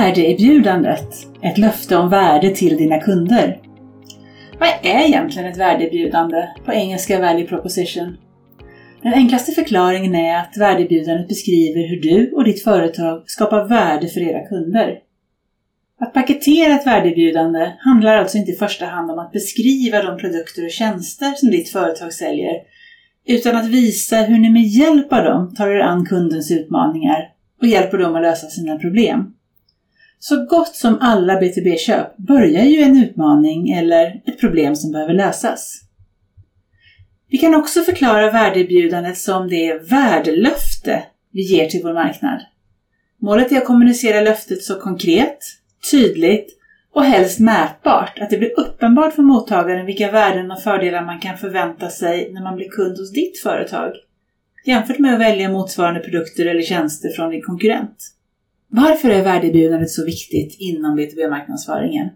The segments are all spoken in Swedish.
Värdeerbjudandet, ett löfte om värde till dina kunder. Vad är egentligen ett värdeerbjudande? På engelska value proposition. Den enklaste förklaringen är att värdeerbjudandet beskriver hur du och ditt företag skapar värde för era kunder. Att paketera ett värdeerbjudande handlar alltså inte i första hand om att beskriva de produkter och tjänster som ditt företag säljer, utan att visa hur ni med hjälp av dem tar er an kundens utmaningar och hjälper dem att lösa sina problem. Så gott som alla B2B-köp börjar ju en utmaning eller ett problem som behöver lösas. Vi kan också förklara värdeerbjudandet som det värdelöfte vi ger till vår marknad. Målet är att kommunicera löftet så konkret, tydligt och helst mätbart att det blir uppenbart för mottagaren vilka värden och fördelar man kan förvänta sig när man blir kund hos ditt företag jämfört med att välja motsvarande produkter eller tjänster från din konkurrent. Varför är värdeerbjudandet så viktigt inom B2B-marknadsföringen?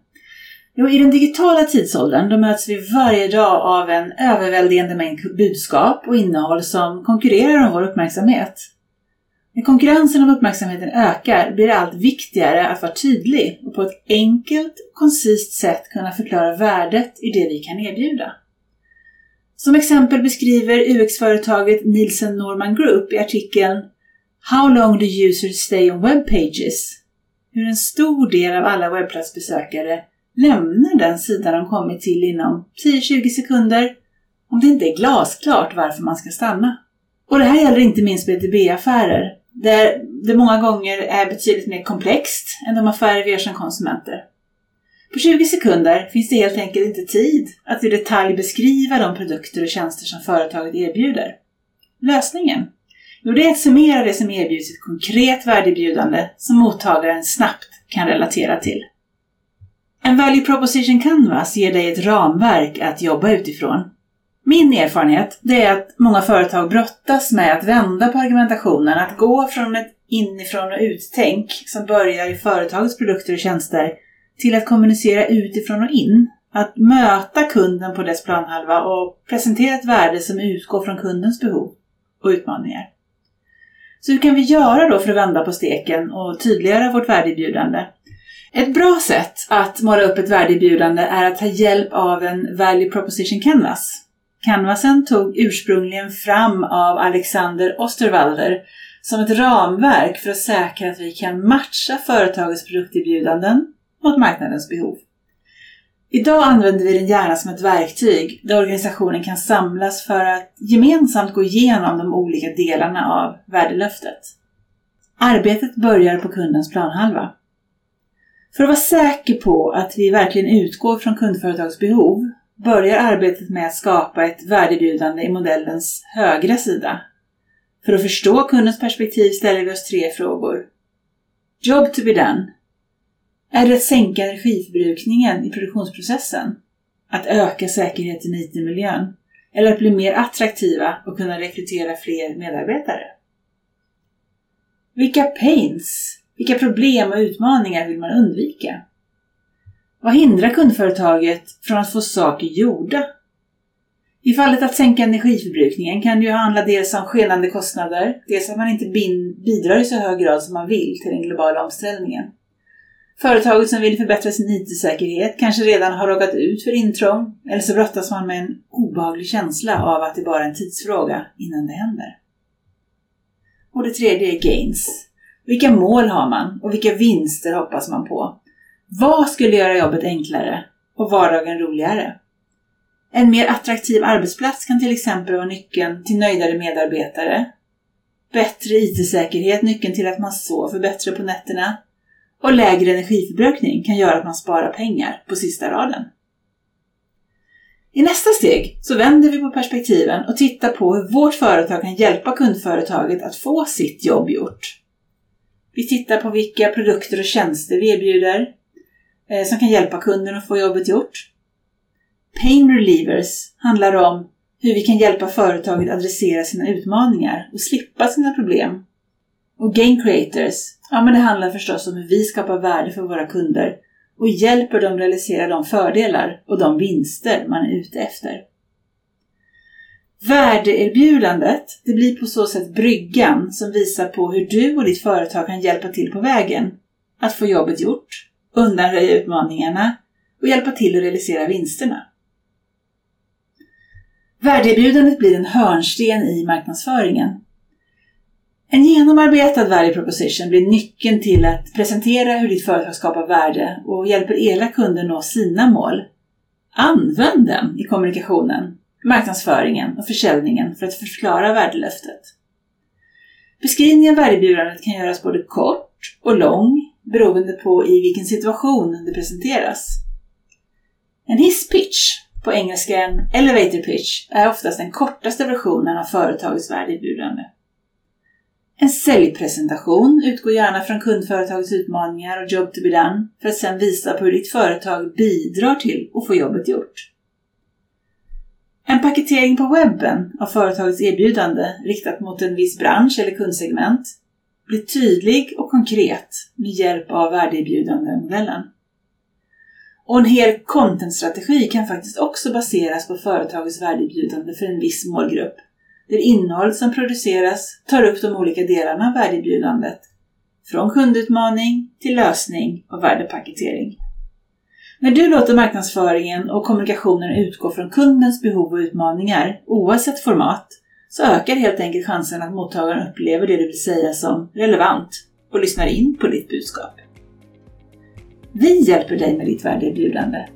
Jo, i den digitala tidsåldern då möts vi varje dag av en överväldigande mängd budskap och innehåll som konkurrerar om vår uppmärksamhet. När konkurrensen om uppmärksamheten ökar blir det allt viktigare att vara tydlig och på ett enkelt och koncist sätt kunna förklara värdet i det vi kan erbjuda. Som exempel beskriver UX-företaget Nielsen Norman Group i artikeln How long do users stay on web pages? Hur en stor del av alla webbplatsbesökare lämnar den sida de kommit till inom 10-20 sekunder om det inte är glasklart varför man ska stanna. Och det här gäller inte minst B2B-affärer, där det många gånger är betydligt mer komplext än de affärer vi gör som konsumenter. På 20 sekunder finns det helt enkelt inte tid att i detalj beskriva de produkter och tjänster som företaget erbjuder. Lösningen? Jo, det är att summera det som erbjuds i ett konkret värdeerbjudande som mottagaren snabbt kan relatera till. En Value Proposition Canvas ger dig ett ramverk att jobba utifrån. Min erfarenhet det är att många företag brottas med att vända på argumentationen, att gå från ett inifrån och uttänk som börjar i företagets produkter och tjänster till att kommunicera utifrån och in. Att möta kunden på dess planhalva och presentera ett värde som utgår från kundens behov och utmaningar. Så hur kan vi göra då för att vända på steken och tydliggöra vårt värdeerbjudande? Ett bra sätt att måla upp ett värdeerbjudande är att ta hjälp av en Value Proposition Canvas. Canvasen tog ursprungligen fram av Alexander Osterwalder som ett ramverk för att säkra att vi kan matcha företagets produkterbjudanden mot marknadens behov. Idag använder vi den gärna som ett verktyg där organisationen kan samlas för att gemensamt gå igenom de olika delarna av värdelöftet. Arbetet börjar på kundens planhalva. För att vara säker på att vi verkligen utgår från kundföretags behov börjar arbetet med att skapa ett värdebjudande i modellens högra sida. För att förstå kundens perspektiv ställer vi oss tre frågor. Job to be done. Är det att sänka energiförbrukningen i produktionsprocessen? Att öka säkerheten i IT-miljön? Eller att bli mer attraktiva och kunna rekrytera fler medarbetare? Vilka pains, vilka problem och utmaningar vill man undvika? Vad hindrar kundföretaget från att få saker gjorda? I fallet att sänka energiförbrukningen kan det ju handla dels om skenande kostnader, dels att man inte bidrar i så hög grad som man vill till den globala omställningen. Företaget som vill förbättra sin IT-säkerhet kanske redan har råkat ut för intrång eller så brottas man med en obehaglig känsla av att det bara är en tidsfråga innan det händer. Och det tredje är gains. Vilka mål har man och vilka vinster hoppas man på? Vad skulle göra jobbet enklare och vardagen roligare? En mer attraktiv arbetsplats kan till exempel vara nyckeln till nöjdare medarbetare. Bättre IT-säkerhet, nyckeln till att man sover bättre på nätterna och lägre energiförbrukning kan göra att man sparar pengar på sista raden. I nästa steg så vänder vi på perspektiven och tittar på hur vårt företag kan hjälpa kundföretaget att få sitt jobb gjort. Vi tittar på vilka produkter och tjänster vi erbjuder eh, som kan hjälpa kunden att få jobbet gjort. Pain Relievers handlar om hur vi kan hjälpa företaget adressera sina utmaningar och slippa sina problem. Och Gain Creators Ja, men det handlar förstås om hur vi skapar värde för våra kunder och hjälper dem realisera de fördelar och de vinster man är ute efter. Värdeerbjudandet, det blir på så sätt bryggan som visar på hur du och ditt företag kan hjälpa till på vägen. att få jobbet gjort, undanröja utmaningarna och hjälpa till att realisera vinsterna. Värdeerbjudandet blir en hörnsten i marknadsföringen. En genomarbetad value proposition blir nyckeln till att presentera hur ditt företag skapar värde och hjälper era kunder nå sina mål. Använd den i kommunikationen, marknadsföringen och försäljningen för att förklara värdelöftet. Beskrivningen av värdebjudandet kan göras både kort och lång beroende på i vilken situation det presenteras. En hisspitch, på engelska en elevator pitch, är oftast den kortaste versionen av företagets värdeerbjudande. En säljpresentation utgår gärna från kundföretagets utmaningar och job to be done för att sedan visa på hur ditt företag bidrar till att få jobbet gjort. En paketering på webben av företagets erbjudande riktat mot en viss bransch eller kundsegment blir tydlig och konkret med hjälp av värdeerbjudandemodellen. Och en hel contentstrategi kan faktiskt också baseras på företagets värdeerbjudande för en viss målgrupp, där innehållet som produceras tar upp de olika delarna av värdeerbjudandet, från kundutmaning till lösning och värdepaketering. När du låter marknadsföringen och kommunikationen utgå från kundens behov och utmaningar, oavsett format, så ökar helt enkelt chansen att mottagaren upplever det du vill säga som relevant och lyssnar in på ditt budskap. Vi hjälper dig med ditt värdeerbjudande.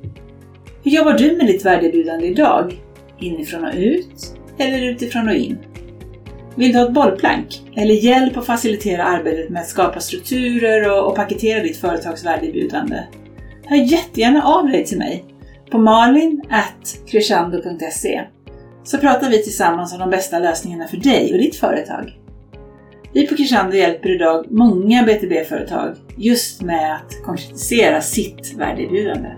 Hur jobbar du med ditt värdeerbjudande idag? Inifrån och ut eller utifrån och in? Vill du ha ett bollplank eller hjälp att facilitera arbetet med att skapa strukturer och, och paketera ditt företags värdeerbjudande? Hör jättegärna av dig till mig på malin.crescendo.se så pratar vi tillsammans om de bästa lösningarna för dig och ditt företag. Vi på Crescendo hjälper idag många B2B-företag just med att konkretisera sitt värdeerbjudande.